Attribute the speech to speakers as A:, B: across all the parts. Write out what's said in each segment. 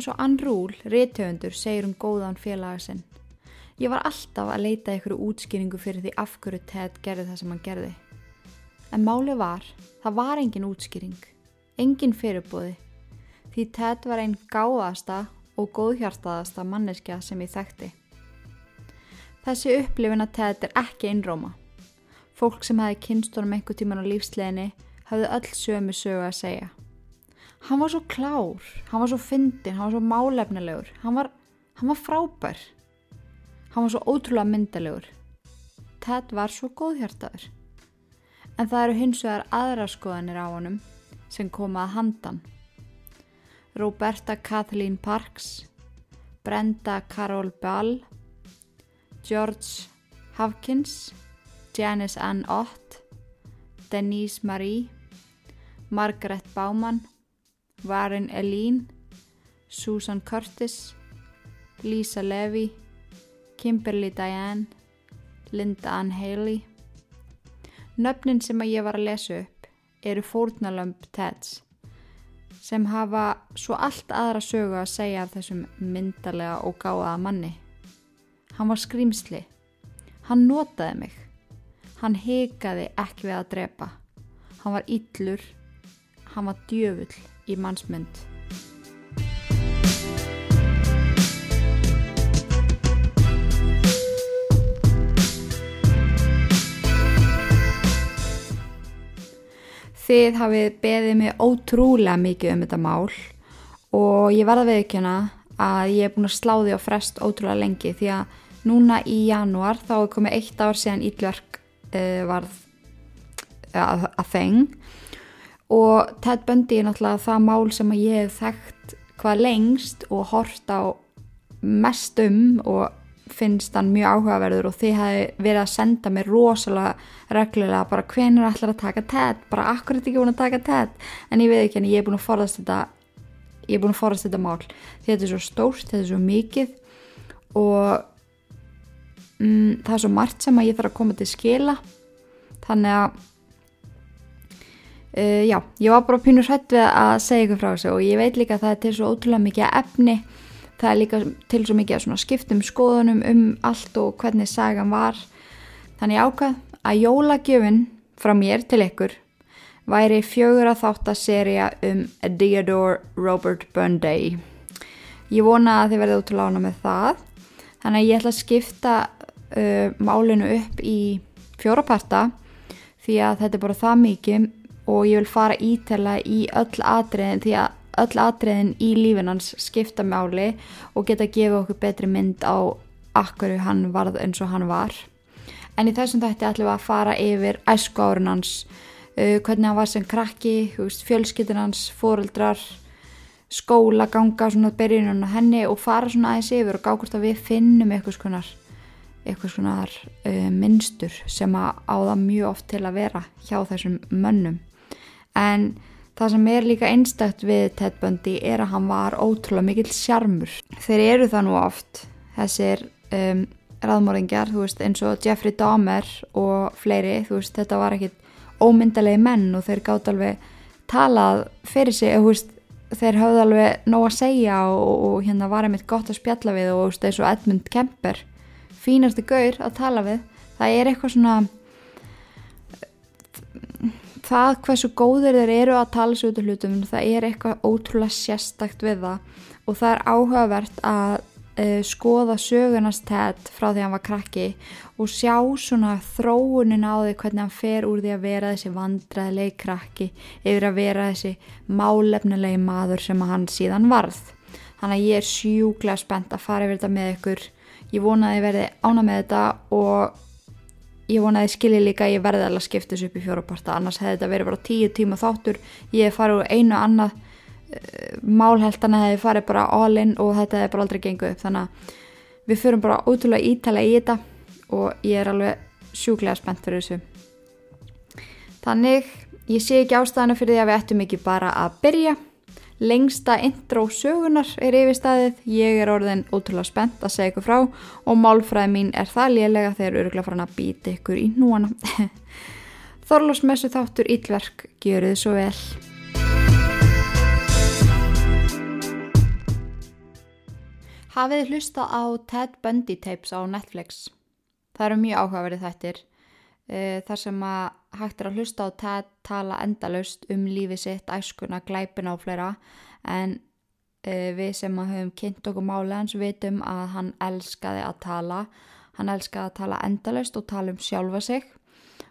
A: Eins og Ann Rúl, réttöfundur, segir um góðan félaga sinn. Ég var alltaf að leita ykkur útskýringu fyrir því af hverju Ted gerði það sem hann gerði. En máli var, það var engin útskýring, engin fyrirbóði, því Ted var einn gáðasta og góðhjartaðasta manneskja sem ég þekkti. Þessi upplifin að Ted er ekki einróma. Fólk sem hefði kynstunum einhver tíman á lífsleginni hafði öll sömu sögu að segja. Hann var svo klár, hann var svo fyndin, hann var svo málefnilegur, hann var, hann var frábær. Hann var svo ótrúlega myndalegur. Ted var svo góðhjartaður. En það eru hins vegar aðra skoðanir á honum sem koma að handan. Roberta Kathleen Parks, Brenda Carol Ball, George Hawkins, Janice Ann Ott, Denise Marie, Margaret Baumann, Warren Elín, Susan Curtis, Lisa Levy, Kimberly Diane, Linda Ann Haley. Nöfnin sem að ég var að lesa upp eru fórnalömp Teds sem hafa svo allt aðra sögu að segja af þessum myndarlega og gáða manni. Hann var skrýmsli. Hann notaði mig. Hann heikaði ekki við að drepa. Hann var yllur. Hann var djöfull í mannsmynd. Þið hafið beðið mig ótrúlega mikið um þetta mál og ég verða viðkjöna að ég er búin að slá því á frest ótrúlega lengi því að núna í janúar þá er komið eitt ár síðan Íllverk uh, varð uh, að, að þeng og Ted Bundy er náttúrulega það mál sem ég hef þekkt hvað lengst og hort á mest um og finnst hann mjög áhugaverður og þið hefði verið að senda mér rosalega reglulega bara hvenur ætlar að taka TED? Bara akkur er þetta ekki búin að taka TED? En ég veit ekki henni, ég er búin að forðast þetta ég er búin að forðast þetta mál. Því þetta er svo stórt, þetta er svo mikið og mm, það er svo margt sem að ég þarf að koma til skila. Þannig að uh, já, ég var bara pínur hrætt við að segja ykkur frá þessu og ég veit líka að það er til svo ótrúlega mikið efni. Það er líka til svo mikið að skiptum skoðunum um allt og hvernig sagan var. Þannig ákvað að jólagjöfin frá mér til ykkur væri fjögur að þátt að serja um Theodore Robert Bundy ég vona að þið verðið að lána með það. Þannig að ég ætla að skipta uh, málinu upp í fjóraparta því að þetta er bara það mikið og ég vil fara ítela í öll atriðin því að öll atriðin í lífinans skipta máli og geta að gefa okkur betri mynd á akkur hann varð eins og hann var. En í þessum þætti ætlum við að fara yfir æsku árun hans uh, hvernig hann var sem krakki fjölskyttin hans, fóreldrar skóla, ganga svona byrjunum á henni og fara svona aðeins yfir og gá hvort að við finnum eitthvað svona eitthvað svona uh, minnstur sem að á það mjög oft til að vera hjá þessum mönnum en Það sem er líka einstakt við Ted Bundy er að hann var ótrúlega mikill sjarmur. Þeir eru það nú oft, þessir um, raðmóringjar, þú veist, eins og Jeffrey Dahmer og fleiri, þú veist, þetta var ekkit ómyndalegi menn og þeir gátt alveg talað fyrir sig, þú veist, þeir hafði alveg nóg að segja og, og hérna var einmitt gott að spjalla við og þú veist, eins og Edmund Kemper, fínasti gaur að tala við, það er eitthvað svona það hversu góðir þeir eru að tala sér út af hlutum það er eitthvað ótrúlega sérstakt við það. Og það er áhugavert að uh, skoða sögunastætt frá því að hann var krakki og sjá svona þróunin á því hvernig hann fer úr því að vera þessi vandraðilegi krakki yfir að vera þessi málefnilegi maður sem hann síðan varð. Þannig að ég er sjúklega spennt að fara yfir þetta með ykkur. Ég vona að ég verði ána með þetta og ég vonaði skilji líka að ég verði alveg að skipta þessu upp í fjóraparta. Annars hefði þetta verið bara tíu tíma þáttur. Ég hef farið úr einu annað uh, málheltana hefði farið bara all in og þetta hefði bara aldrei genguð upp. Þannig að við fyrum bara ótrúlega ítala í þetta og ég er alveg sjúklega spennt fyrir þessu. Þannig ég sé ekki ástæðana fyrir því að við ættum ekki bara að byrja Lengsta intro sögunar er yfirstaðið, ég er orðin ótrúlega spennt að segja ykkur frá og málfræði mín er það lélega þegar öruglega farin að býta ykkur í núana. Þorlósmessu þáttur Íllverk, gjöru þið svo vel. Hafið hlusta á Ted Bundy tapes á Netflix. Það eru mjög áhugaverið þættir þar sem að hægt er að hlusta á Ted tala endalust um lífi sitt, æskuna, glæpina og fleira. En uh, við sem að höfum kynnt okkur máli hans vitum að hann elskaði að tala, hann elskaði að tala endalust og tala um sjálfa sig.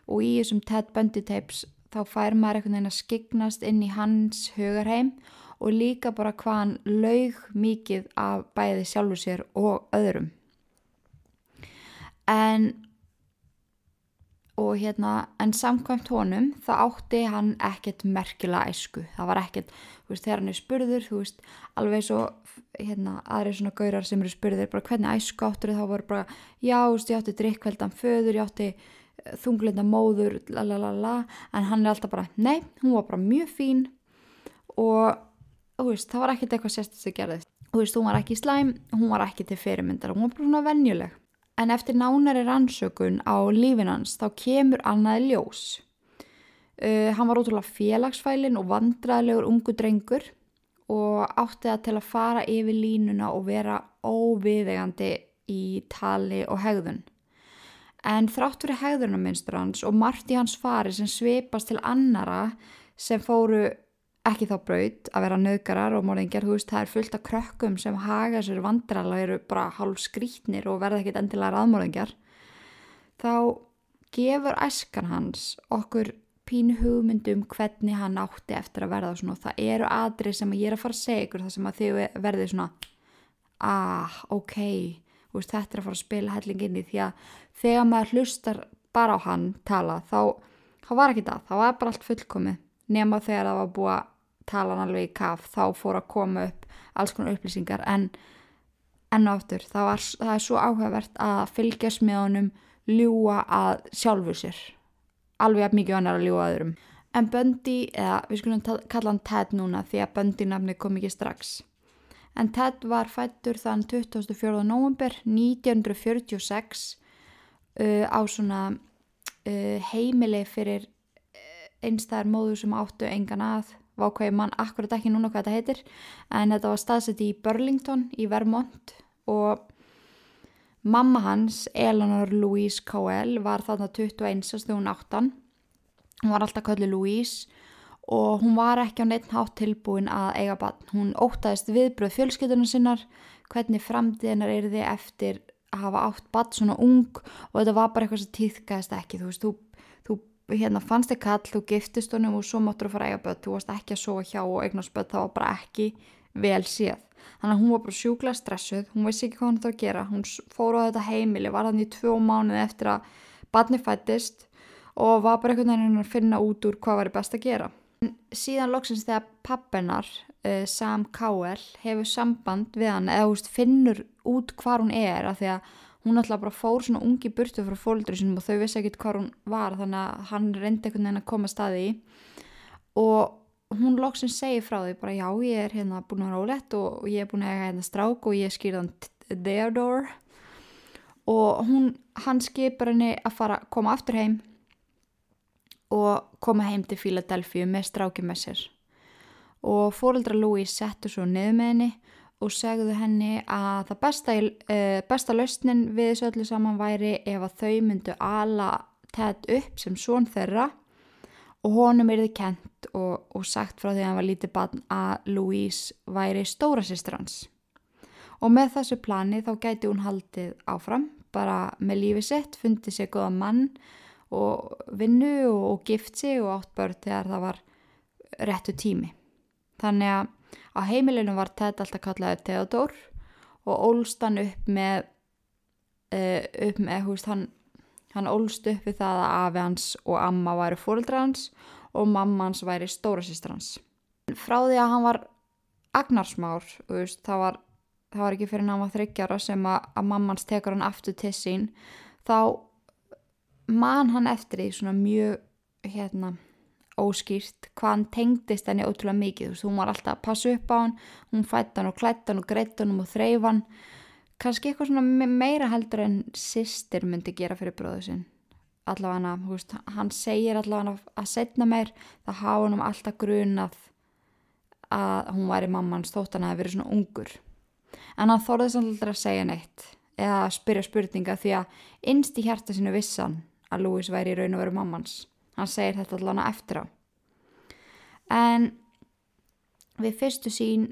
A: Og í þessum Ted Bundy tapes þá fær maður einhvern veginn að skiknast inn í hans hugarheim og og líka bara hvað hann laug mikið af bæði sjálfur sér og öðrum. En, og hérna, en samkvæmt honum þá átti hann ekkert merkilega æsku. Það var ekkert, þú veist, þegar hann er spurður, þú veist, alveg svo, hérna, aðri svona gaurar sem eru spurður, bara hvernig æsku áttur þá voru bara, já, þú veist, ég átti drikkveldan föður, ég átti eh, þunglinda móður, lalalala, en hann er alltaf bara, nei, hún var bara mjög fín og veist, það var ekkert eitthvað sérstast að gera þetta. Þú veist, hún var ekki slæm, hún var ekki til fyrirmyndar, hún var bara svona venjuleg. En eftir nánari rannsökun á lífinans þá kemur annaði ljós. Uh, hann var ótrúlega félagsfælin og vandraðilegur ungu drengur og átti það til að fara yfir línuna og vera óviðegandi í tali og hegðun. En þrátt fyrir hegðunarmynstur hans og margt í hans fari sem sveipast til annara sem fóru ekki þá braut að vera nöðgarar og morðingjar, þú veist, það er fullt af krökkum sem haga sér vandrala og eru bara hálf skrítnir og verða ekkit endilega raðmorðingjar. Þá gefur æskan hans okkur pínu hugmyndum hvernig hann átti eftir að verða og svona, það eru aðri sem ég er að fara að segja ykkur það sem að þið verði svona ah, ok veist, þetta er að fara að spila hellinginni því að þegar maður hlustar bara á hann tala, þá, þá var ekki það, þá var bara allt fullkomið nema þegar það var búið að tala hann alveg í kaf þá fór að koma upp alls konar upplýsingar. En enn áttur það, var, það er svo áhugavert að fylgjast með honum ljúa að sjálfu sér. Alveg að mikið hann er að ljúa aðurum en Bundy, eða við skulum kalla hann Ted núna því að Bundy nafni kom ekki strax. En Ted var fættur þann 24. november 1946 uh, á svona uh, heimili fyrir einstæðar móður sem áttu engan að vákvæði mann akkurat ekki núna hvað þetta heitir en þetta var staðsett í Burlington í Vermont og mamma hans, Eleanor Louise Cowell var þarna 21 þegar hún áttan hún var alltaf kallið Louise og hún var ekki á neitt hátt tilbúin að eiga bann, hún ótaðist viðbröð fjölskyldunum sinnar, hvernig framtíðinar er þið eftir að hafa átt bann svona ung og þetta var bara eitthvað sem týðkæðist ekki, þú veist, þú hérna fannst þig kall, þú giftist honum og svo máttur þú fara að eiga börn, þú varst ekki að sofa hjá og eignast börn, það var bara ekki vel séð. Þannig að hún var bara sjúkla stressuð, hún veist ekki hvað hún þetta að gera, hún fór á þetta heimili, var þannig í tvö mánuði eftir að barni fættist og var bara einhvern veginn að finna út úr hvað var best að gera. En síðan loksins þegar pappinar, uh, Sam Cowell, hefur samband við hann eða veist, finnur út hvað hún er að því að hún alltaf bara fór svona ungi burtu frá fólkdur sinum og þau vissi ekkit hvað hún var þannig að hann reyndi einhvern veginn að koma staði í. Og hún loksinn segi frá því bara já ég er hérna búin að vera ólett og ég er búin að eiga hérna strák og ég skýrði hann Theodore. Og hún, hann skipur henni að fara, koma aftur heim og koma heim til Philadelphia með stráki með sér. Og fóröldra Louise settur svo niður með henni og segðu henni að það besta, uh, besta lausnin við þessu öllu saman væri ef að þau myndu ala Ted upp sem són þeirra og honum er þið kent og, og sagt frá því að hann var lítið barn að Louise væri stóra sýstur hans. Og með þessu plani þá gæti hún haldið áfram, bara með lífi sitt, fundið sér goða mann og vinnu og, og gift sig og átt börn þegar það var réttu tími. Þannig að Á heimilinu var Ted alltaf kallaði Theodor og ólst hann upp með, uh, upp með húst, hann, hann ólst upp við það að afi hans og amma væri fóröldra hans og mamma hans væri stórasýstur hans. Frá því að hann var agnarsmár, veist, það, var, það var ekki fyrir hann að þryggjara sem að, að mammans tekur hann aftur til sín, þá man hann eftir því svona mjög hérna óskýrt hvað hann tengdist henni ótrúlega mikið, þú veist, hún var alltaf að passa upp á hann, hún fætt hann og klætt hann og greitt hann og þreif hann, kannski eitthvað svona meira heldur en sýstir myndi gera fyrir bróðu sinn, allavega hann, þú veist, hann segir allavega hann að setna meir, það hafa hann um alltaf grunað að hún væri mammans þótt hann að vera svona ungur. en hann þorði aldrei að segja neitt eða spyrja spurninga því að innst í hjarta sinu vissan að Lewis væri í raun og veru mammans. Hann segir þetta allavega eftir á. En við fyrstu sín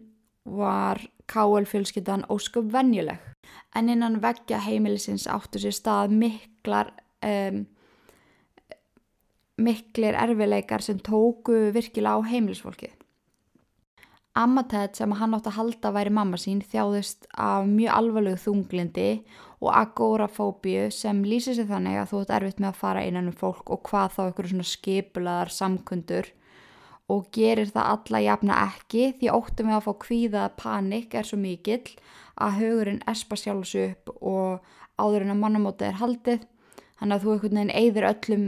A: var Káel fjölskyldan ósköp venjuleg en innan veggja heimilisins áttu sér stað miklar um, miklir erfileikar sem tóku virkilega á heimilisfólkið. Ammatet sem hann átt að halda væri mamma sín þjáðist af mjög alvarlegu þunglindi og agorafóbíu sem lýsir sig þannig að þú ert erfitt með að fara innan um fólk og hvað þá ykkur svona skipulaðar samkundur. Og gerir það alla jafna ekki því óttum við að fá kvíðað panik er svo mikill að hugurinn espa sjálfs upp og áður en að mannamótið er haldið. Þannig að þú einhvern veginn eigðir öllum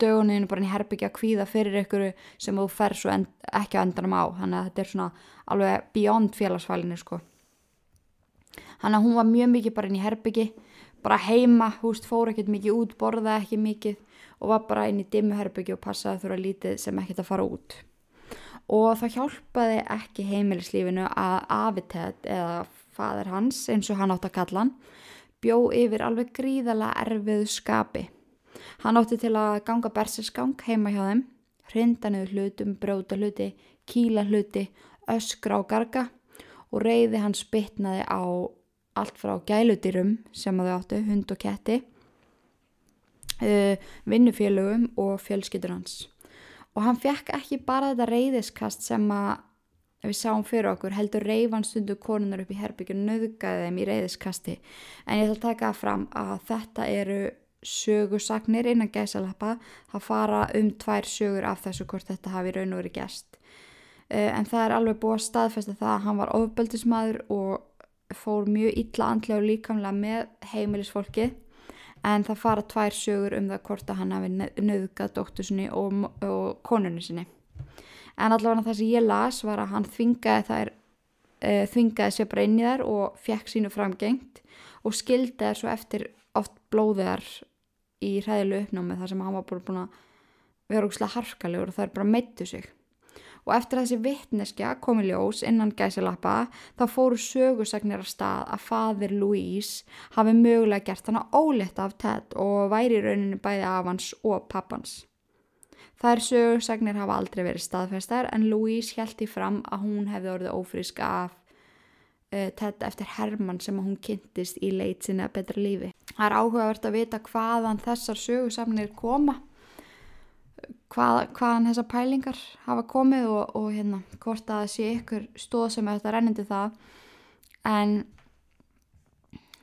A: döguninu bara í herbyggja kvíða fyrir ykkur sem þú fer svo ekki að endanum á. Þannig að þetta er svona alveg beyond félagsfælinu sko þannig að hún var mjög mikið bara inn í herbyggi bara heima, húst fór ekkert mikið út borða ekki mikið og var bara inn í dimmu herbyggi og passaði þurra lítið sem ekkert að fara út. Og það hjálpaði ekki heimilislífinu að Avitet eða fadur hans eins og hann átt að kalla hann bjó yfir alveg gríðala erfiðu skapi. Hann átti til að ganga bersinsgang heima hjá þeim, hrinda niður hlutum, bróta hluti, kíla hluti, öskra og garga og reyði hann spytnaði á allt frá gæludyrum sem þau áttu, hund og ketti, uh, vinnufélögum og fjölskytur hans. Og hann fekk ekki bara þetta reyðiskast sem að við sáum fyrir okkur heldur reyfan stundu konunar upp í herbyggjum nöðgæði þeim í reyðiskasti en ég ætla að taka fram að þetta eru sögursagnir innan gæsalappa. Það fara um tvær sögur af þessu hvort þetta hafi raun og verið gæst uh, en það er alveg búið að staðfesta það að hann var ofbeldismadur og fór mjög illa andlega og líkamlega með heimilisfólki en það fara tvær sögur um það hvort að hann hafi nöðgat dóttu sinni og, og konunni sinni en allavega það sem ég las var að hann þvingaði þær uh, þvingaði sér bara inn í þær og fekk sínu framgengt og skildi þær svo eftir oft blóðiðar í hræðilu uppnámi þar sem hann var búin að vera ógslag harkalegur og er bara meittu sig. Og eftir að þessi vittneskja komi ljós innan gæsilappa þá fóru sögursagnir af stað að fadir Louise hafi mögulega gert hann að ólétta af Ted og væri rauninu bæði af hans og pappans. Þær sögursagnir hafa aldrei verið staðfestar en Louise í fram að hún hefði orðið ófrísk af uh, Ted eftir Herman sem hún kynntist í leit sinna betra lífi. Það er áhugavert að vita hvaðan þessar sögursafnir koma, hvað, hvaðan þessar pælingar hafa komið og, og hérna, hvort að það sé ykkur stóð sem er þetta rennindi það en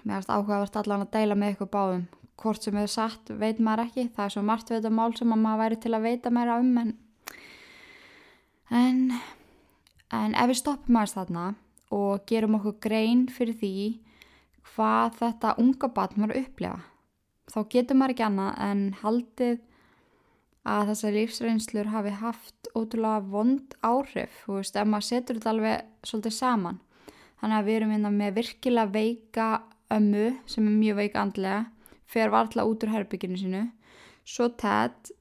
A: mér finnst áhugavert allan að deila með ykkur báðum hvort sem hefur satt veit maður ekki það er svo margt veita mál sem maður væri til að veita meira um en, en, en ef við stoppum aðeins þarna og gerum okkur grein fyrir því hvað þetta unga batn að upplefa. Þá getur maður ekki annað en haldið að þessar lífsreynslur hafi haft ótrúlega vond áhrif, þú veist, ef maður setur þetta alveg svolítið saman. Þannig að við erum hérna með virkilega veika ömmu sem er mjög veika andlega, fer varðla út úr herbygginu sínu, svo tætt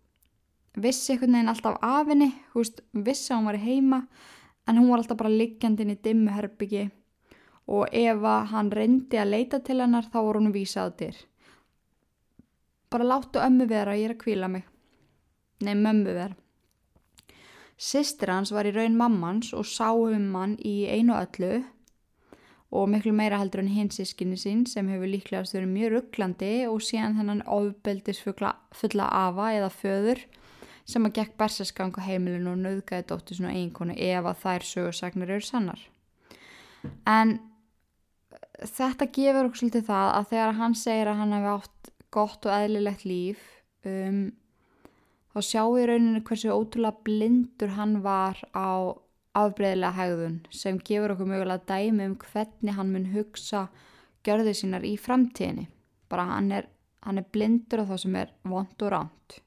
A: vissi einhvern veginn alltaf af henni, þú veist, vissi að hún var heima, en hún var alltaf bara liggjandin í dimmu herbyggi og ef hann reyndi að leita til hennar þá voru hún vísað til. Bara láttu ömmu vera, ég er að kvíla mig. Nei, mömmu vera. Sistir hans var í raun mammans og sá um hann í einu öllu og miklu meira heldur en hins sískinni sín sem hefur líklegast verið mjög rugglandi og síðan þennan ofbeldis fulla afa eða föður sem að gekk bersaskang á heimilinu og nöðgæði dóttu svona eiginkonu ef að þær sögursagnir eru sannar. En þetta gefur okkur svolítið það að þegar hann segir að hann hefði átt gott og eðlilegt líf um, þá sjáum við rauninu hversu ótrúlega blindur hann var á afbreyðilega hegðun sem gefur okkur mögulega dæmi um hvernig hann mun hugsa görðið sínar í framtíðinni. Bara hann er, hann er blindur á það sem er vond og ránt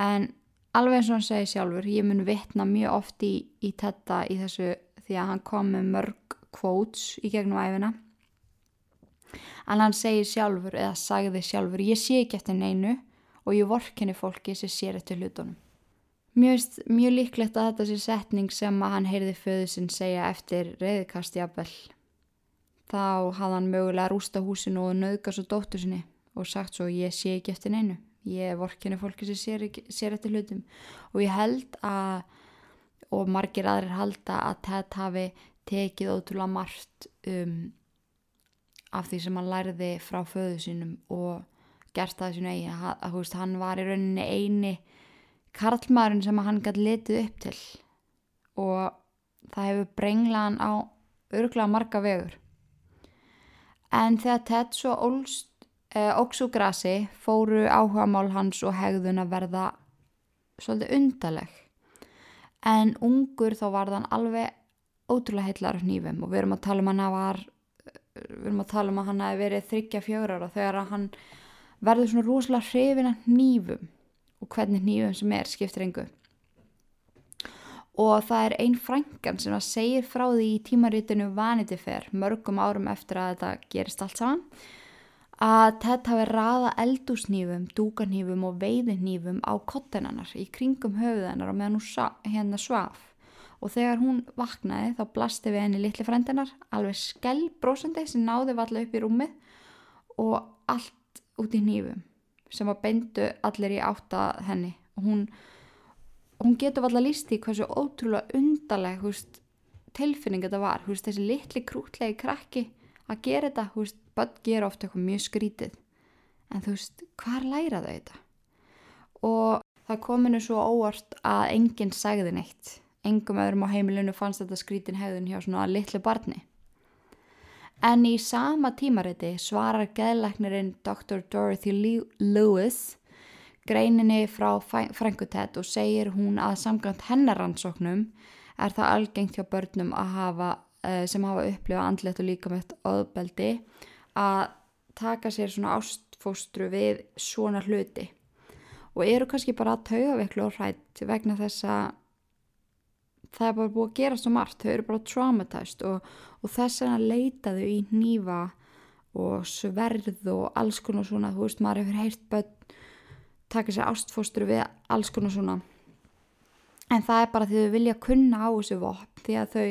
A: en alveg eins og hann segi sjálfur ég mun vitna mjög oft í, í þetta í þessu því að hann kom með mörg quotes í gegnum æfina en hann segir sjálfur eða sagði sjálfur ég sé ekki eftir neinu og ég vorkinni fólki sem sér eftir hlutunum. Mjög, mjög líklegt að þetta sé setning sem að hann heyrði föðu sinn segja eftir reyðkastjabel þá hafði hann mögulega rústa húsinu og nöðgast svo dóttur sinni og sagt svo ég sé ekki eftir neinu. Ég er vorkinu fólki sem sér, sér eftir hlutum. Og ég held að og margir aðrir halda að Ted hafi tekið ótrúlega margt um, af því sem hann læriði frá föðu sínum og gert það sín eigi að, að, að hann var í rauninni eini karlmaðurinn sem hann gæti litið upp til og það hefur brenglaðan á örglega marga vegur. En þegar Ted svo eh, óks úr grasi fóru áhuga mál hans og hegðun að verða svolítið undaleg. En ungur þá var þann alveg ótrúlega heitlar hnífum og við erum að tala um hann að var við erum að tala um að hann hefði verið þryggja fjögur ára þegar hann verður svona rosalega hrifin að hnífum og hvernig hnífum sem er skiptir engu. Og það er einn frængan sem að segir frá því í tímaritinu Vanity Fair mörgum árum eftir að þetta gerist allt saman að þetta hafi raða eldúsnýfum, dúkanýfum og veiðinýfum á kottenannar í kringum höfuðennar og meðan hún hérna svaf. Og þegar hún vaknaði þá blasti við henni litli frændinar alveg skellbrósandi sem náði valla upp í rúmið og allt út í nýfum sem var beindu allir í átta henni. Og hún hún getur alltaf líst í hversu ótrúlega undarleg húst, tilfinning þetta var, húst, þessi litli krútlegi krakki að gera þetta, húst, börn gera ofta eitthvað mjög skrítið. En þú veist, hvar læra þau þetta? Og það kominu svo óvart að enginn sagði neitt. Engum öðrum á heimilinu fannst þetta skrítin hegðun hjá svona litlu barni en í sama tímariti svarar geðleiknirinn Dr. Dorothy Lewis greininni frá Frankutett og segir hún að samkvæmt hennaransóknum er það algengt hjá börnum hafa, eh, sem hafa upplifað andlet og líka með öðbeldi að taka sér svona ástfóstru við svona hluti og eru kannski bara að tauga veiklu og hrætt vegna þess að það er bara búið að gera svo margt, þau eru bara traumatized og, og þess að leitaðu í nýfa og sverð og alls konar svona, þú veist, maður hefur heilt börn taka sér ástfóstur við alls konar svona. En það er bara því þau vilja kunna á þessu vopn því að þau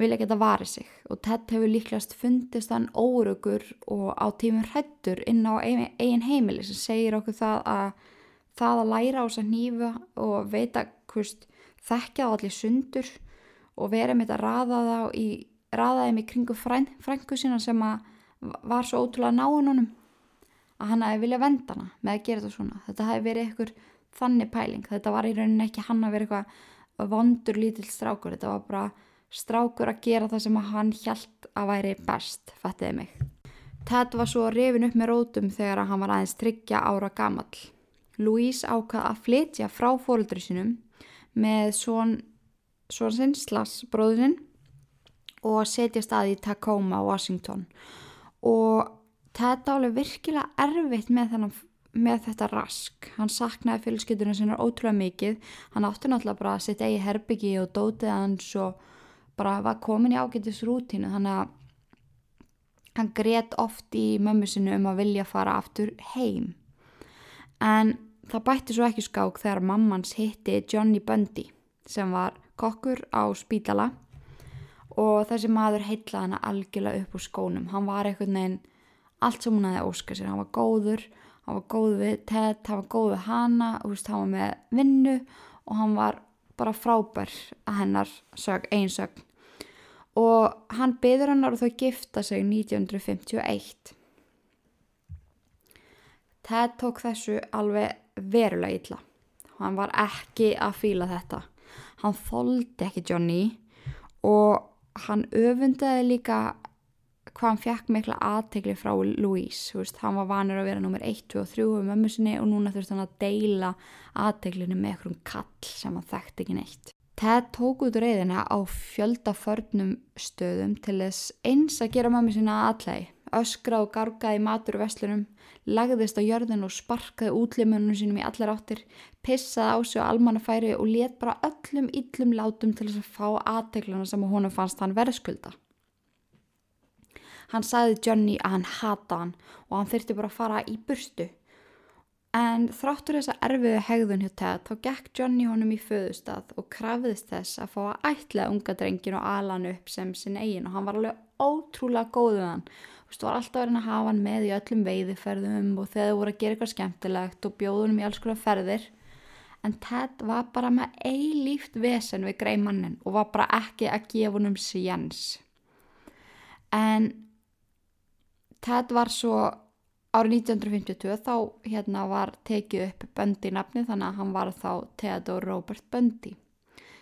A: vilja geta varið sig. Og Ted hefur líklegast fundist hann órugur og á tímum hrættur inn á eigin heimili sem segir okkur það að það að læra á þess að nýfa og veita hvust þekkja á allir sundur og vera með þetta raða í raðaði mig kringu frængu sína sem var svo ótrúlega náinn honum að hann hefði vilja venda hana með að gera þetta svona. Þetta hefði verið eitthvað þannig pæling. Þetta var í rauninni ekki hann að vera eitthvað vondur lítill strákur. Þetta var bara strákur að gera það sem hann hjælt að væri best fattiði mig. Ted var svo rifin upp með rótum þegar hann var aðeins tryggja ára gamall. Louise ákvað að flytja frá fóröldri sinum með svon svon sinn slags bróðurinn og setja stað í Tacoma, Washington. Og þetta alveg virkilega erfitt með, þennan, með þetta rask. Hann saknaði fjölskyldunum sinna ótrúlega mikið. Hann átti náttúrulega bara að setja í herbyggi og dótið hans og bara var komin í ágættis rútínu þannig að hann greiðt oft í mömmu sinu um að vilja fara aftur heim. En það bætti svo ekki skák þegar mammans hitti Johnny Bundy sem var kokkur á spítala. Og þessi maður heitlaði hana algjörlega upp úr skónum. Hann var einhvern veginn allt sem hún hafi óskað sér, hann var góður hann var góð við Ted, hann var góð við hana veist, hann var með vinnu og hann var bara frábær að hennar sög, einsögn og hann byður hennar og þau gifta sig 1951 Ted tók þessu alveg verulega illa. Hann var ekki að fíla þetta. Hann þóldi ekki Johnny og hann öfundaði líka hvað hann fekk mikla aðtegli frá Louise, veist, hann var vanur að vera nummer 1, 2 og 3 um mömmu sinni og núna þurfti hann að deila aðteglinu með einhverjum kall sem hann þekkti ekki neitt. Ted tók út reyðina á fjöldaförnum stöðum til þess eins að gera mömmu sinna aðlægi, öskra og gargaði matur og vestlunum, lagðist á jörðin og sparkaði útlimunum sínum í allar áttir, pissaði á sig á almannafæri og let bara öllum yllum látum til þess að fá aðteglina sem honum fannst hann verðskulda. Hann sagði Johnny að hann hata hann og hann þurfti bara að fara í burstu. En þráttur þessa erfiðu hegðun hjá Ted þá gekk Johnny honum í föðustad og krafðist þess að fá að ætla unga drengin og alan upp sem sin eigin og hann var alveg ótrúlega góð við hann þú var alltaf verið að hafa hann með í öllum veiðiferðum og þegar þú voru að gera eitthvað skemmtilegt og bjóðunum í alls konar ferðir en Ted var bara með eilíft vesen við greimannin og var bara ekki að gefa hann um sjans en Ted var svo árið 1952 þá hérna var tekið upp Bundy nafni þannig að hann var þá Theodore Robert Bundy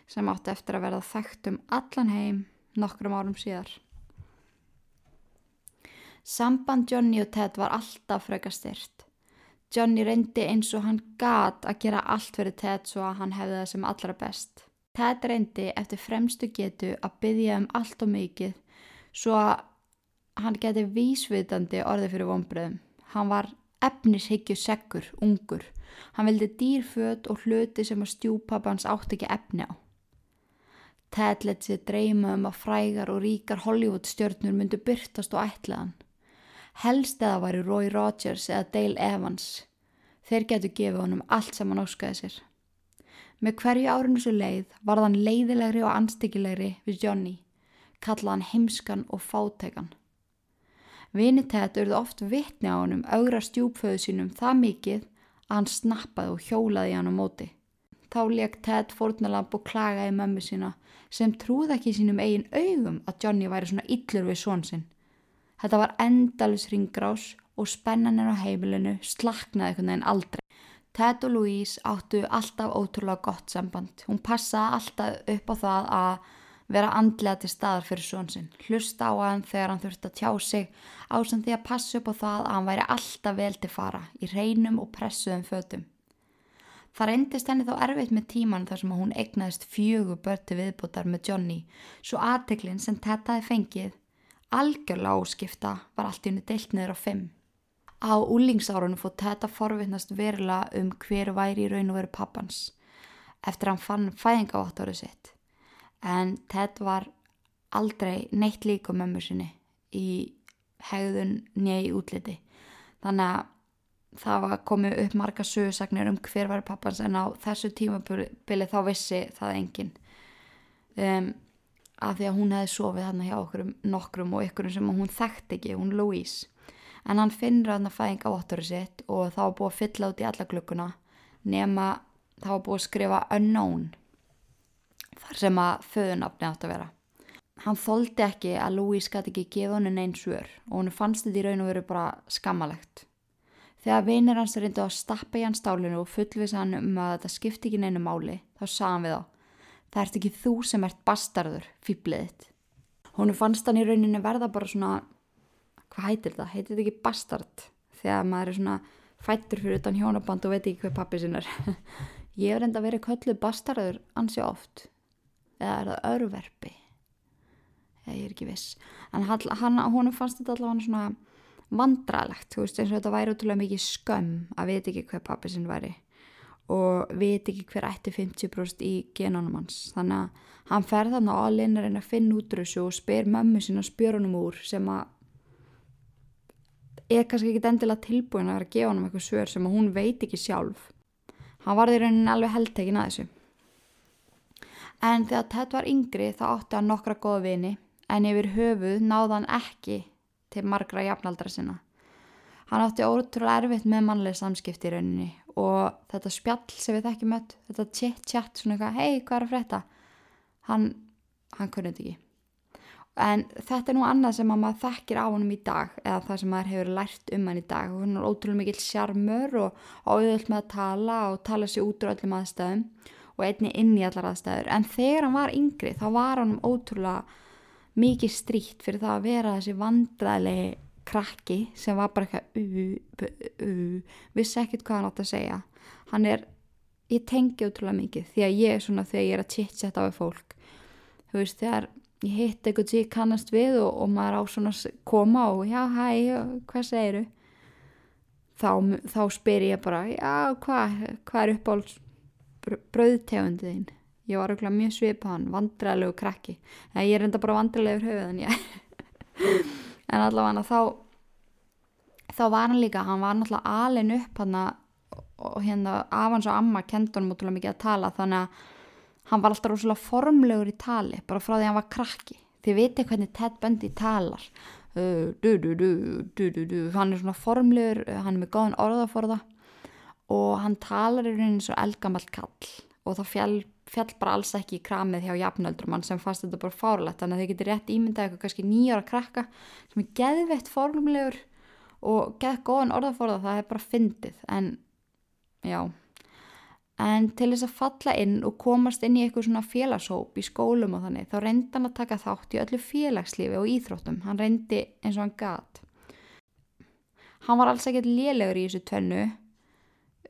A: sem átti eftir að verða þekkt um allan heim nokkrum árum síðar. Samband Johnny og Ted var alltaf freka styrt. Johnny reyndi eins og hann gat að gera allt fyrir Ted svo að hann hefði það sem allra best. Ted reyndi eftir fremstu getu að byggja um allt og mikið svo að hann geti vísvitandi orði fyrir vonbröðum. Hann var efnishyggju seggur, ungur. Hann vildi dýrföt og hluti sem að stjúpapans átt ekki efni á. Ted let sér dreyma um að frægar og ríkar Hollywood stjörnur myndu byrtast og ætlaðan. Helst eða væri Roy Rogers eða Dale Evans. Þeir getur gefið honum allt sem hann óskaði sér. Með hverju árinu svo leið var þann leiðilegri og anstíkilegri við Johnny, kallaðan heimskan og fátekan. Vinitett urði oft vittni á honum augra stjúpföðu sínum það mikið að hann snappaði og hjólaði hann á móti. Þá leik Ted fórnalamp og klagaði mömmu sína sem trúði ekki sínum eigin augum að Johnny væri svona yllur við són sinn. Þetta var endalus ringrás og spennanir á heimilinu slaknaði einhvern veginn aldrei. Ted og Louise áttu alltaf ótrúlega gott samband. Hún passaði alltaf upp á það að vera andlega til staðar fyrir són sinn. Hlusta á hann þegar hann þurfti að tjá sig ásand því að passa upp á það að hann væri alltaf vel til fara í reynum og pressuðum fötum. Það reyndist henni þá erfitt með tíman þar sem hún egnaðist fjögur börti viðbútar með Johnny svo aðteklinn sem tettaði fengið algjörlega áskipta var allt í henni deilt niður á fimm. Á úlingsárunum fótt þetta forvittnast verulega um hver væri í raun og veru pappans eftir hann fann fæðingaváttorið sitt. En Ted var aldrei neitt líka mömmu sinni í hegðun njei útliti. Þannig að það var komið upp marga sögursagnir um hver var pappans en á þessu tímabili þá vissi það enginn um, af því að hún hefði sofið hann hjá okkur um nokkrum og ykkurum sem hún þekkt ekki, hún Louise en hann finnur hann að fæðinga vottur sitt og það var búið að fylla út í alla klukkuna nema það var búið að skrifa unknown þar sem að föðunafni átt að vera hann þóldi ekki að Louise gæti ekki gefa hann einn svör og hann fannst þetta í raun og veru bara skammalegt Þegar vinir hans reyndi að stappa í hans stálinu og fullvisa hann um að þetta skipti ekki neinu máli, þá á. Það ert ekki þú sem ert bastarður, fýbliðitt. Hún fannst hann í rauninni verða bara svona, hvað heitir þetta? Heitir þetta ekki bastard? Þegar maður er svona fættur fyrir utan hjónaband og veit ekki hvað pappi sinn er. Ég hef reynda verið kölluð bastarður ansi oft. Eða er það örverfi? Ég er ekki viss. En hann, hún fannst þetta allavega svona vandralegt, þú veist, eins og þetta væri útrúlega mikið skömm að veit ekki hver pappi sinn væri og veit ekki hver ætti 50% í genónum hans. Þannig að hann fer þannig á alinn að reyna að finna útrússu og spyr mömmu sinna spjörunum úr sem að er kannski ekki endilega tilbúin að vera að gefa hann um eitthvað svör sem að hún veit ekki sjálf. Hann var því raunin alveg heldtekin að þessu. En þegar Ted var yngri þá átti hann nokkra goða vini en yfir höfuð náðan ekki til margra jafnaldra sinna. Hann átti ótrúlega erfitt með mannlega samskipti í rauninni og þetta spjall sem við þekkjum öll, þetta chit-chat svona eitthvað, hei hvað er að frétta? Hann, hann kunnið þetta ekki. En þetta er nú annað sem maður þekkir á honum í dag eða það sem maður hefur lært um hann í dag og hann er ótrúlega mikill sjarmur og áðvöld með að tala og tala sér út úr öllum aðstæðum og einni inn í allar aðstæður en þegar hann var yngri þá var hann ótrúlega mikið stríkt fyrir það að vera þessi vandræðilegi krakki sem var bara eitthvað vissi ekkert hvað hann átt að segja. Hann er, ég tengi útrúlega mikið því að ég er svona þegar ég er að chit-chat á fólk. Þú veist þegar ég hitt eitthvað sem ég kannast við og, og maður á svona koma og já hæ, hvað segiru þá, þá spyr ég bara já hvað hva er uppáhalds bröðtegundiðinn ég var auðvitað mjög svipað hann vandræðilegu krakki. En ég er enda bara vandræðilegur höfuð en ég en allavega þá þá var hann líka, hann var náttúrulega alin upp hann og hérna af hans og amma kendur hann mútulega mikið að tala þannig að hann var alltaf rosalega formlegur í tali bara frá því að hann var krakki. Þið viti hvernig Ted Bundy talar. Uh, du, du, du, hann er svona formlegur hann er með góðan orðaforða og hann talar í rauninni svo eldgamalt kall og það fjall, fjall bara alls ekki í kramið hjá jafnöldrumann sem fannst þetta bara fárlegt þannig að þau getur rétt ímyndað eitthvað kannski nýjára krakka sem er geðveitt formlegur og geð góðan orðaforða það er bara fyndið. En já. En til þess að falla inn og komast inn í eitthvað svona félagshóp í skólum og þannig þá reyndi hann að taka þátt í öllu félagslífi og íþróttum, hann reyndi eins og hann gat. Hann var alls ekkert lélegur í þessu tvennu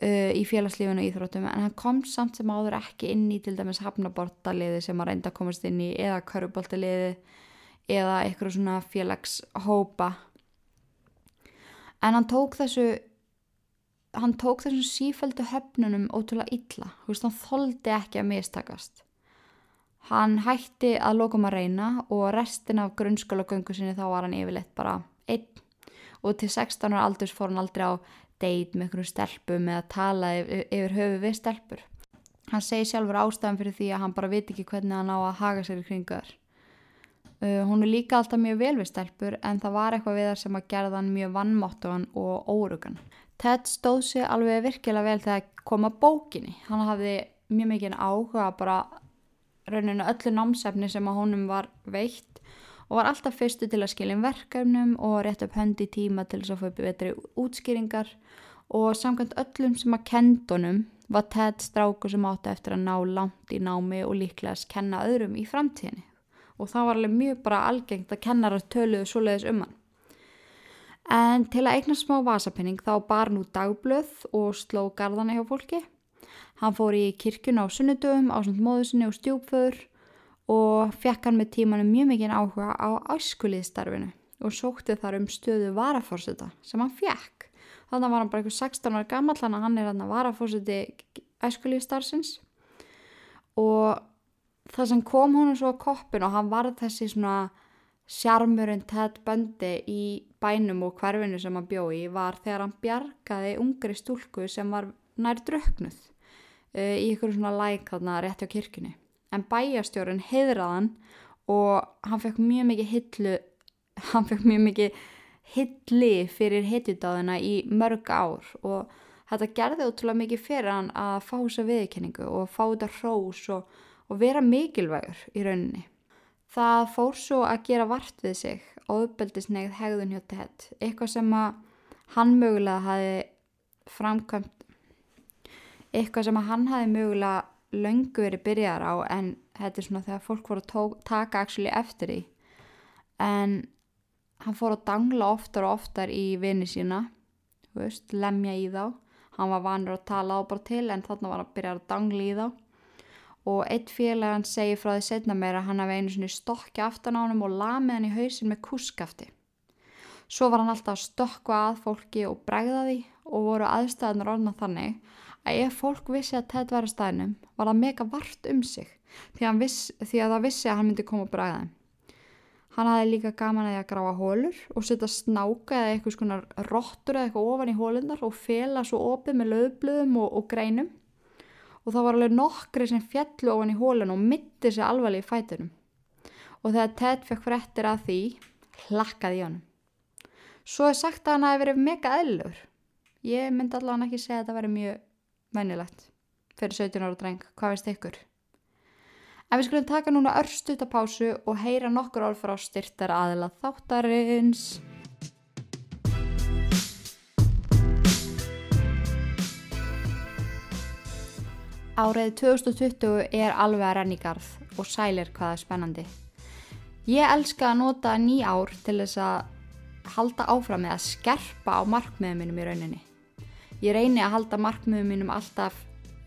A: uh, í félagslífinu og íþróttum en hann kom samt sem áður ekki inn í til dæmis hafnabortaliði sem hann reyndi að komast inn í eða köruboltaliði eða eitthvað svona félagshópa. En hann tók þessu hann tók þessum sífældu höfnunum ótrúlega illa, þú veist, hann þoldi ekki að mistakast. Hann hætti að lokum að reyna og restin af grunnskólagöngu sinni þá var hann yfirleitt bara einn. Og til 16 ára aldurs fór hann aldrei á deit með einhverju stelpum eða tala yfir, yfir höfu við stelpur. Hann segi sjálfur ástæðan fyrir því að hann bara veit ekki hvernig hann á að haga sér í kringu þar. Uh, hún er líka alltaf mjög vel við stelpur en það var eitthvað við þar sem að gerða hann mjög vannmáttugan og órugan. Ted stóð sig alveg virkilega vel þegar koma bókinni. Hann hafði mjög mikið áhuga bara rauninu öllu námsefni sem að honum var veitt og var alltaf fyrstu til að skilja um verkefnum og rétt upp höndi tíma til þess að fá betri útskýringar og samkvæmt öllum sem að kendunum var Ted stráku sem átti eftir að ná langt í námi og líklega að kenna öðrum í framtíðinni og það var alveg mjög bara algengt að kennarar töluðu svoleiðis um hann. En til að eigna smá vasapenning þá bar nú dagblöð og sló gardana hjá fólki. Hann fór í kirkuna á sunnudöfum á svona móðusinni og stjúpföður og fekk hann með tímanum mjög mikið áhuga á æskuliðstarfinu og sókti þar um stöðu varafórseta sem hann fekk. Þannig var hann bara eitthvað 16 ára gammal þannig að hann er hann að varafórseti æskuliðstarfsins og það sem kom honum svo á koppin og hann var þessi svona sjarmurinn Ted Bundy í bænum og hverfinu sem hann bjói var þegar hann bjargaði ungri stúlku sem var nær dröknuð uh, í ykkur svona læk þarna rétti á kirkini. En bæjastjórun heiðraðan og hann fekk mjög mikið hillu, hann fekk mjög mikið hilli fyrir hittidáðina í mörg ár og þetta gerði útrúlega mikið fyrir hann að fá þessa viðkenningu og fá þetta hrós og, og vera mikilvægur í rauninni. Það fór svo að gera vart við sig og uppbeldisnegð hegðun hjá Ted, eitthvað sem að hann mögulega hafi framkvæmt, eitthvað sem að hann hafi mögulega löngu verið byrjar á en þetta er svona þegar fólk voru að tók, taka actually eftir því. En hann fór að dangla oftar og oftar í vini sína, veist, lemja í þá, hann var vanur að tala á bara til en þannig var hann að byrja að dangla í þá og eitt félagann segir frá því setna meira hann hafi einu svona stokki aftan á hann og lamið hann í hausin með kuskafti. Svo var hann alltaf að stokka að fólki og bregða því og voru aðstæðunar orðna þannig að ef fólk vissi að Ted var að staðnum var það mega vart um sig því að, viss, því að það vissi að hann myndi koma og bregða þeim. Hann hafi líka gaman að að gráa hólur og setja snáka eða eitthvað svona róttur eða eitthvað ofan í hólundar og fela svo opið með löðblöðum og, og greinum og það var alveg nokkri sem fjallu ofan í hólun og mitti sér alvarlega í fætunum. Og þegar Ted fekk fréttir að því, hlakkaði honum. Svo er sagt að hann hafi verið mega eðlur. Ég myndi allavega ekki segja að það verið mjög mennilegt fyrir 17 ára dreng. Hvað veist ykkur? En við skulum taka núna örstutapásu og heyra nokkur orð frá styrtar aðila þáttarins. Árið 2020 er alveg að renni garð og sælir hvaða spennandi. Ég elska að nota ný ár til þess að halda áfram með að skerpa á markmiðum mínum í rauninni. Ég reyni að halda markmiðum mínum alltaf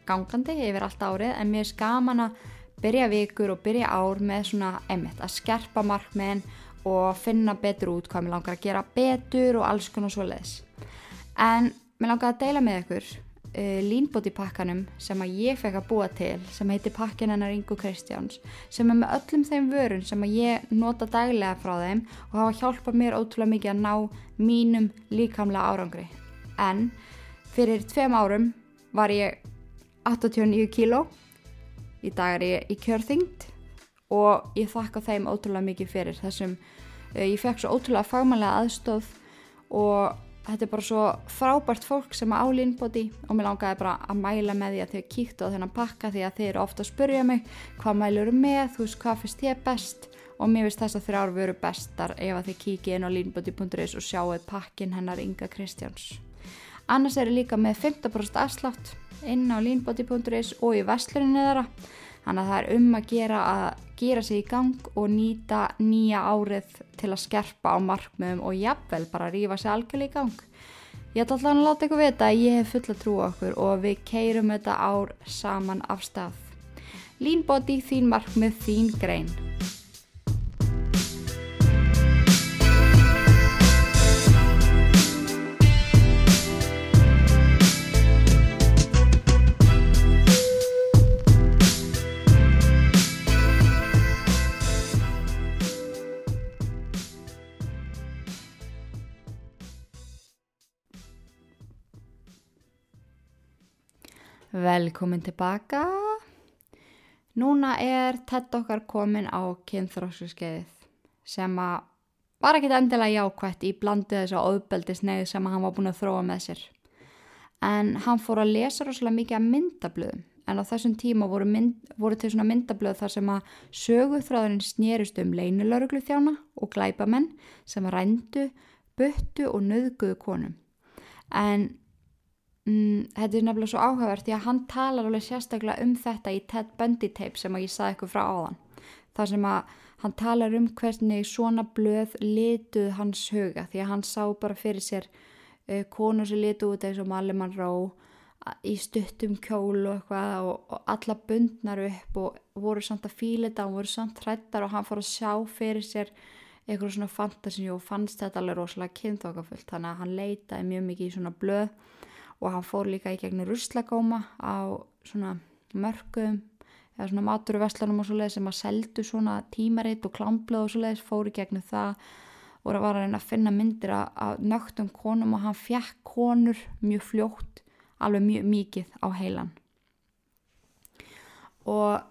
A: gangandi yfir allt árið en mér er skaman að byrja vikur og byrja ár með svona emitt að skerpa markmiðin og finna betur út hvað mér langar að gera betur og alls konar svo leiðis. En mér langar að deila með ykkur uh, eh, línbóti pakkanum sem að ég fekk að búa til sem heitir pakkin hennar Ingo Kristjáns sem er með öllum þeim vörun sem að ég nota daglega frá þeim og hafa hjálpað mér ótrúlega mikið að ná mínum líkamlega árangri en fyrir tveim árum var ég 89 kíló. Í dag er ég í kjörþyngd og ég þakka þeim ótrúlega mikið fyrir þessum, uh, ég fekk svo ótrúlega fagmannlega aðstóð og þetta er bara svo frábært fólk sem á línbóti og mér langaði bara að mæla með því að þau kíktu á þennan pakka því að þeir eru ofta að spurja mig hvað mælur með, þú veist hvað finnst ég best? Og mér finnst þess að þrjár veru bestar ef að þið kíkið inn á línbóti.is og sjáuð pakkin hennar Inga Kristjáns. Annars eru líka með 15% afslátt inn á línbóti.is og í vestluninu þeirra Þannig að það er um að gera að gera sig í gang og nýta nýja árið til að skerpa á markmiðum og jafnvel bara rífa sig algjörlega í gang. Ég ætla alltaf að láta ykkur vita að ég hef fulla trú okkur og við keirum þetta ár saman af stað. Línbóti þín markmið þín grein. Velkomin tilbaka. Núna er tett okkar komin á kynþróskuskeiðið sem að var ekkit endilega jákvætt í blandu þessu óðbeldisneið sem hann var búin að þróa með sér. En hann fór að lesa rosalega mikið af myndablöðum en á þessum tíma voru, mynd, voru til svona myndablöð þar sem að söguþráðurinn snýrist um leinilöruglu þjána og glæpamenn sem rændu, buttu og nöðguðu konum. En Mm, þetta er nefnilega svo áhugavert því að hann talar alveg sérstaklega um þetta í Ted Bundy tape sem ég saði eitthvað frá áðan. Þar sem að hann talar um hvernig svona blöð lituð hans huga því að hann sá bara fyrir sér uh, konu sem lituð út eins og Malimann Ró í stuttum kjól og eitthvað og, og alla bundnar upp og voru samt að fíla þetta og voru samt hrættar og hann fór að sjá fyrir sér eitthvað svona fantasíu og fannst þetta alveg rosalega kynþokkafullt þannig að hann leitaði mjög mikið í svona blöð og hann fór líka í gegnum ruslagóma á svona mörgum eða svona maturuveslanum og svo leiðis sem að seldu svona tímaritt og klámblöð og svo leiðis fór í gegnum það. Og það var að reyna að finna myndir af nögtum konum og hann fjekk konur mjög fljótt alveg mjög mikið á heilan. Og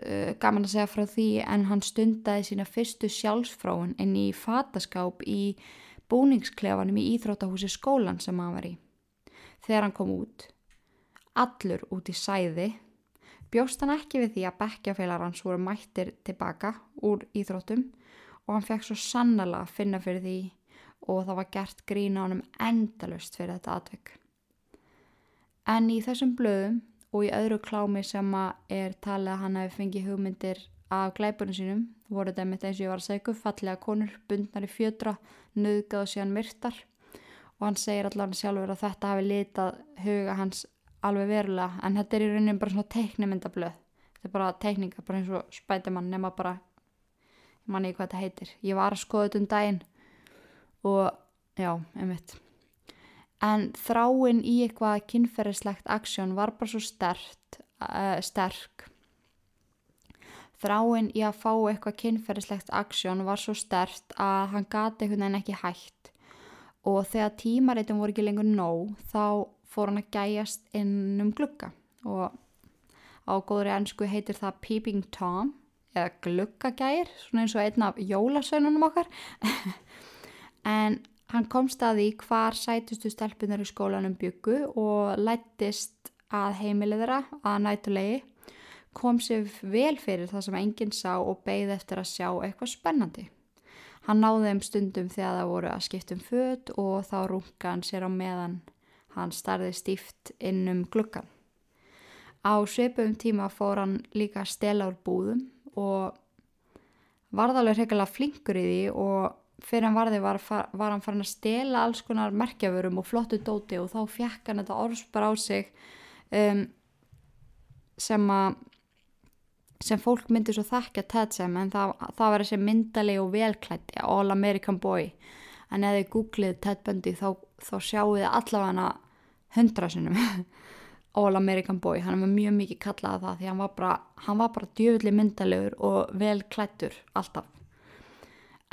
A: uh, gaman að segja frá því en hann stundaði sína fyrstu sjálfsfráin inn í fataskáp í búningsklefanum í Íþróttahúsi skólan sem hann var í. Þegar hann kom út, allur út í sæði, bjóst hann ekki við því að bekkjafélagar hans voru mættir tilbaka úr Íþróttum og hann fekk svo sannala að finna fyrir því og það var gert grína honum endalust fyrir þetta atvekk. En í þessum blöðum og í öðru klámi sem er talið að hann hefði fengið hugmyndir af glæpunum sínum voru þetta mitt eins og ég var að segja fallega konur, bundnar í fjödra nöðgað og síðan myrtar. Og hann segir allavega sjálfur að þetta hafi litað huga hans alveg verulega en þetta er í rauninni bara svona teiknimyndablöð. Þetta er bara teikninga, bara eins og spætumann nema bara, manni hvað þetta heitir. Ég var að skoða þetta um daginn og já, einmitt. En þráinn í eitthvað kynferðislegt aksjón var bara svo stert, uh, sterk Þráinn í að fá eitthvað kynferðislegt aksjón var svo stert að hann gati einhvern veginn ekki hægt. Og þegar tímaritum voru ekki lengur nóg þá fór hann að gæjast inn um glugga. Og á góðri ennsku heitir það Peeping Tom eða gluggagæjir, svona eins og einn af jólasönunum okkar. En hann kom staði hvar sætustu stelpunar í skólanum byggu og lættist að heimilið þeirra að nætulegi kom sér vel fyrir það sem enginn sá og beigð eftir að sjá eitthvað spennandi. Hann náði þeim stundum þegar það voru að skiptum född og þá runga hann sér á meðan hann starði stíft inn um glukkan. Á sveipum tíma fór hann líka að stela úr búðum og varðalur hekilega flinkur í því og fyrir hann varði var, var hann farin að stela alls konar merkjaförum og flottu dóti og þá fjekk hann þetta orðspar á sig um, sem að sem fólk myndi svo þakka Ted sem en það, það var þessi myndalegi og velklætti All American Boy. En ef þið googlið Ted Bundy þá, þá sjáu þið allavega hundra sinum All American Boy, hann var mjög mikið kallað það því hann var bara, bara djöfulli myndalegur og velklættur alltaf.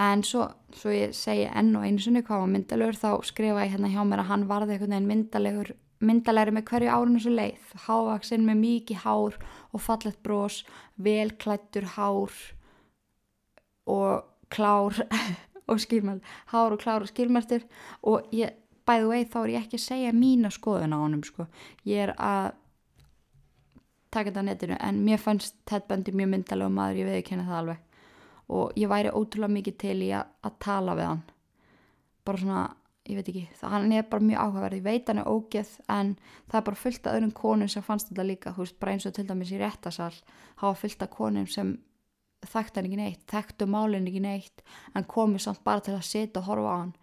A: En svo, svo ég segi enn og einu sinni hvað var myndalegur þá skrifa ég hérna hjá mér að hann varði einhvern veginn myndalegur myndalegri með hverju árinu svo leið. Hávaksinn með mikið hár og fallet brós, velklættur hár og klár og skilmælt, hár og klár og skilmæltur og ég, bæðu vei þá er ég ekki að segja mína skoðun á honum sko. Ég er að taka þetta á netinu en mér fannst Ted Bundy mjög myndalega maður, ég veið ekki henni það alveg og ég væri ótrúlega mikið til í að, að tala við hann bara svona ég veit ekki, hann er bara mjög áhugaverð ég veit hann er ógeð en það er bara fullt af öðrum konum sem fannst þetta líka þú veist, bara eins og til dæmis í réttasal hafa fullt af konum sem þekkt hann ekki neitt, þekktu málinn ekki neitt en komu samt bara til að setja og horfa á hann.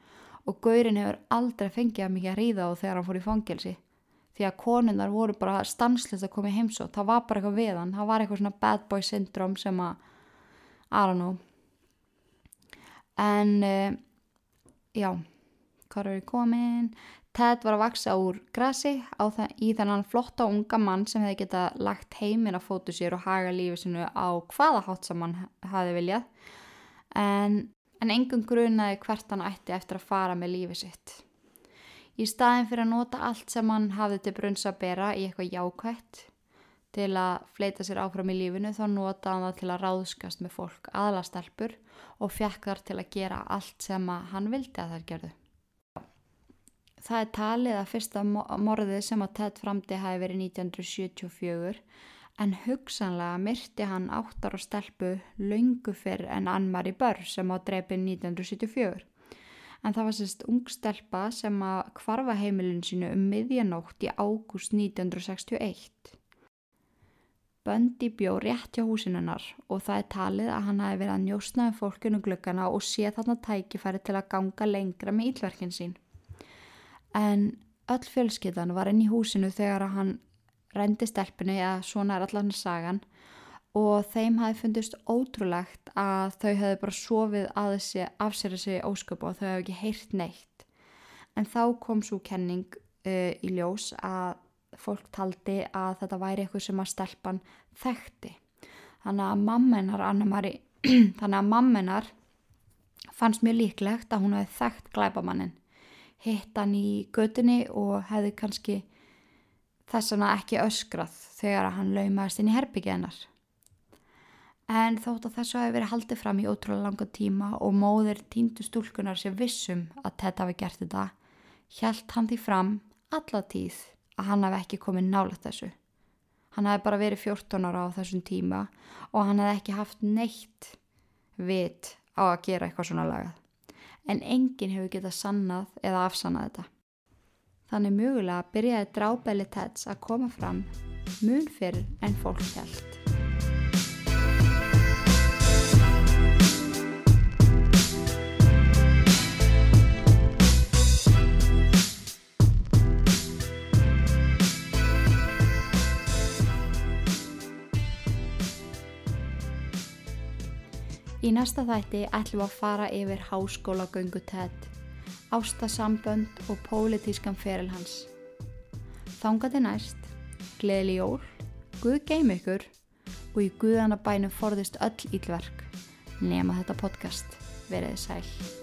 A: Og Gaurin hefur aldrei fengið að mikið að ríða á þegar hann fór í fangelsi því að konunnar voru bara stanslist að koma í heimsótt, það var bara eitthvað við hann það var eitthvað svona bad boy syndrom sem að I don't know. En uh, já hvað eru komin Ted var að vaksa úr grassi það, í þennan flotta unga mann sem hefði geta lagt heiminn að fótu sér og haga lífið sinu á hvaða hátt sem hann hafi viljað. En, en engum grunaði hvert hann ætti eftir að fara með lífið sitt. Í staðin fyrir að nota allt sem hann hafði til brunns að bera í eitthvað jákvætt til að fleita sér áfram í lífinu þá nota hann það til að ráðskast með fólk aðlastelpur og fjekk þar til að gera allt sem hann vildi að þær gerðu Það er talið að fyrsta morðið sem að Ted framdi hafi verið 1974 en hugsanlega myrti hann áttar og stelpu laungu fyrr en Ann-Marie Burr sem á dreipin 1974. En það var sérst ung stelpa sem að kvarfa heimilin sínu um miðjanótt í ágúst 1961. Böndi bjó rétt hjá húsinunnar og það er talið að hann hafi verið að njósnaði um fólkinu glukkana og sé þarna tækifæri til að ganga lengra með ílverkin sín en öll fjölskyttan var inn í húsinu þegar hann rendi stelpunni eða svona er allan sagan. Og þeim hafi fundist ótrúlegt að þau hefði bara sofið að þessi afsera sig ósköp og þau hefði ekki heyrt neitt. En þá kom svo kenning uh, í ljós að fólk taldi að þetta væri eitthvað sem að stelpan þekkti. Þannig að mammenar þannig að mammenar fannst mjög líklegt að hún hefði þekkt glæbamannin hitt hann í gödunni og hefði kannski þess vegna ekki öskrað þegar hann laumaðist inn í herbyggenar. En þótt að þessu hefði verið haldið fram í ótrúlega langa tíma og móðir tíndu stúlkunar sem vissum að Ted hafi gert þetta, hjælt hann því fram alla tíð að hann hafi ekki komið nálat þessu. Hann hafi bara verið 14 ára á þessum tíma og hann hafi ekki haft neitt vit á að gera eitthvað svona lagað en enginn hefur getað sannað eða afsannað þetta. Þannig mögulega byrjaði drábeli Teds að koma fram mun fyrir en fólk held. Í næsta þætti ætlum við að fara yfir háskólagöngu TED, ástasambönd og pólitískan feril hans. Þángandi næst, gleðli jól, Guð geim ykkur og í Guðanabænum forðist öll ílverk nema þetta podcast. Verðið sæl.